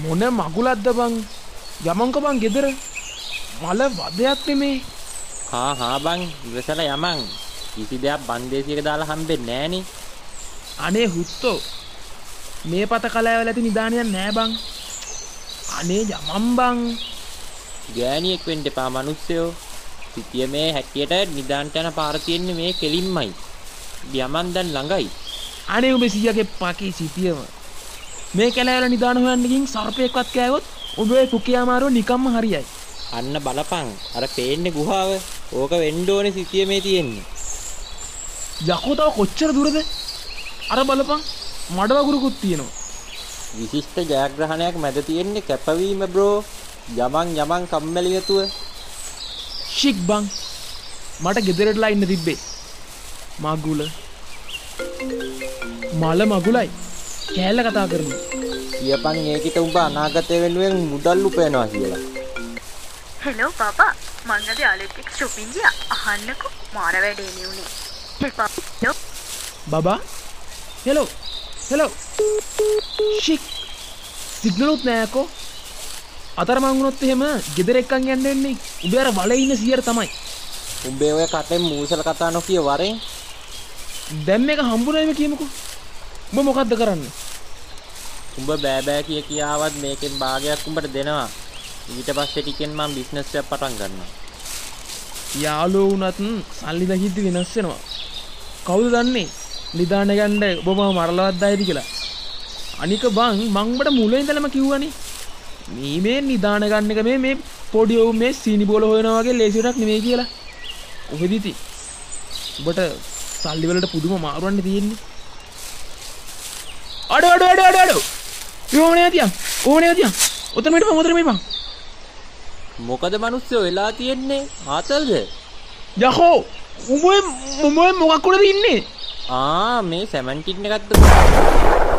මොන මගුලත්ද බං? යමංක බං ගෙදර? මල වදයක් නෙමේ. හා හා බං ඉවසල යමන් කිසි දෙයක් බන්දේසියක දාලා හම්බෙන්නේ නෑනේ. අනේ හුත්තෝ. මේ පත කලාවල ඇති නිධානයක් නෑ බං. අනේ යමම් බං. ගෑණියෙක් වෙන්න එපා මිනිස්සයෝ. සිටිය මේ හැටියට නිදාන්ට යන පාර තියෙන්නේ මේ කෙලින්මයි. යමන් දැන් ළඟයි. අනේ උඹ සියගේ පකී සිටියම මේ කැලෑවල නිධාන හොයන්නකින් සර්පයෙක්වත් කෑවොත් ඔබේ පුකයාමාරුව නිකම්ම හරියයි. අන්න බලපං. අර පේන්නේ ගුහාව. ඕක වෙන්න ඕනේ සිටිය මේ තියෙන්නේ. යකෝ තව කොච්චර දුරද? අර බලපං මඩ වගුරුකුත් තියෙනවා. විශිෂ්ට ජයග්‍රහණයක් මැද තියෙන්නේ කැපවීම බ්‍රෝ යමන් යමන් කම්මැලි නැතුව. ශික් බං. මට ගෙදරටලා ඉන්න තිබ්බේ. මගුල. මල මගුලයි කෑල්ල කතා කරන කියපන් ඒකිට උඹ අනාගතය වෙනුවෙන් මුදල් උපයනවා කියලා. හෙලෝ පපා මං අද යාළුවෙක් එක්ක shopping ගියා. අහන්නකෝ. මාර වැඩේනේ උනේ. හෙලෝ බබා? හෙලෝ හෙලෝ ශික් සිගනලුත් නෑකෝ අතර මංගුණොත් එහෙම ගෙදර එක්කන් යන්න එන්නේ උඹ අර වලේ ඉන්න සියර තමයි. උඹේ ඔය කටෙන් මූසල කතා නොකිය වරෙන්. දැම් එක හම්බුනෑම කියමුකු. උඹ මොකක්ද කරන්න උඹ බෑබෑ කිය කියාවත් මේකෙන් භාගයක් උඹට දෙනවා. ඊට පස්සේ ටිකෙන් මම බිස්නස් එකක් පටන් ගන්නවා. යාලෝ වුනත් සල්ලි දකිද්දි වෙනස් වෙනවා. කවුද දන්නේ? නිධාන ගණ්ඩ ඔබම මරලවත් අයිති කියලා. අනික බං මංබට මුල ඉඳලම කිව්වනි. මේ මේ නිධාන ගන්න එක මේ මේ පොඩි ඔවු මේ සීනි බෝල හොයනවාගේ ලේසිටක් නෙමේ කියලා. ඔහෙදිති ඔබට සල්ලිවලට පුදුම මාරුවන්න තියෙන්නේ. අඩ අඩ අඩ අඩ අඩ! ඕන ඇතියම් ඕන ඇතියම් ඔතමට පොතර මේ පා මොකද මිනිස්සු වෙලා තියෙන්නේ ආතල්ද? යහෝ. උඹ උඹ මොකක්කුඩද ඉන්නේ? ආ මේ සැමන්ටින් එකක්ද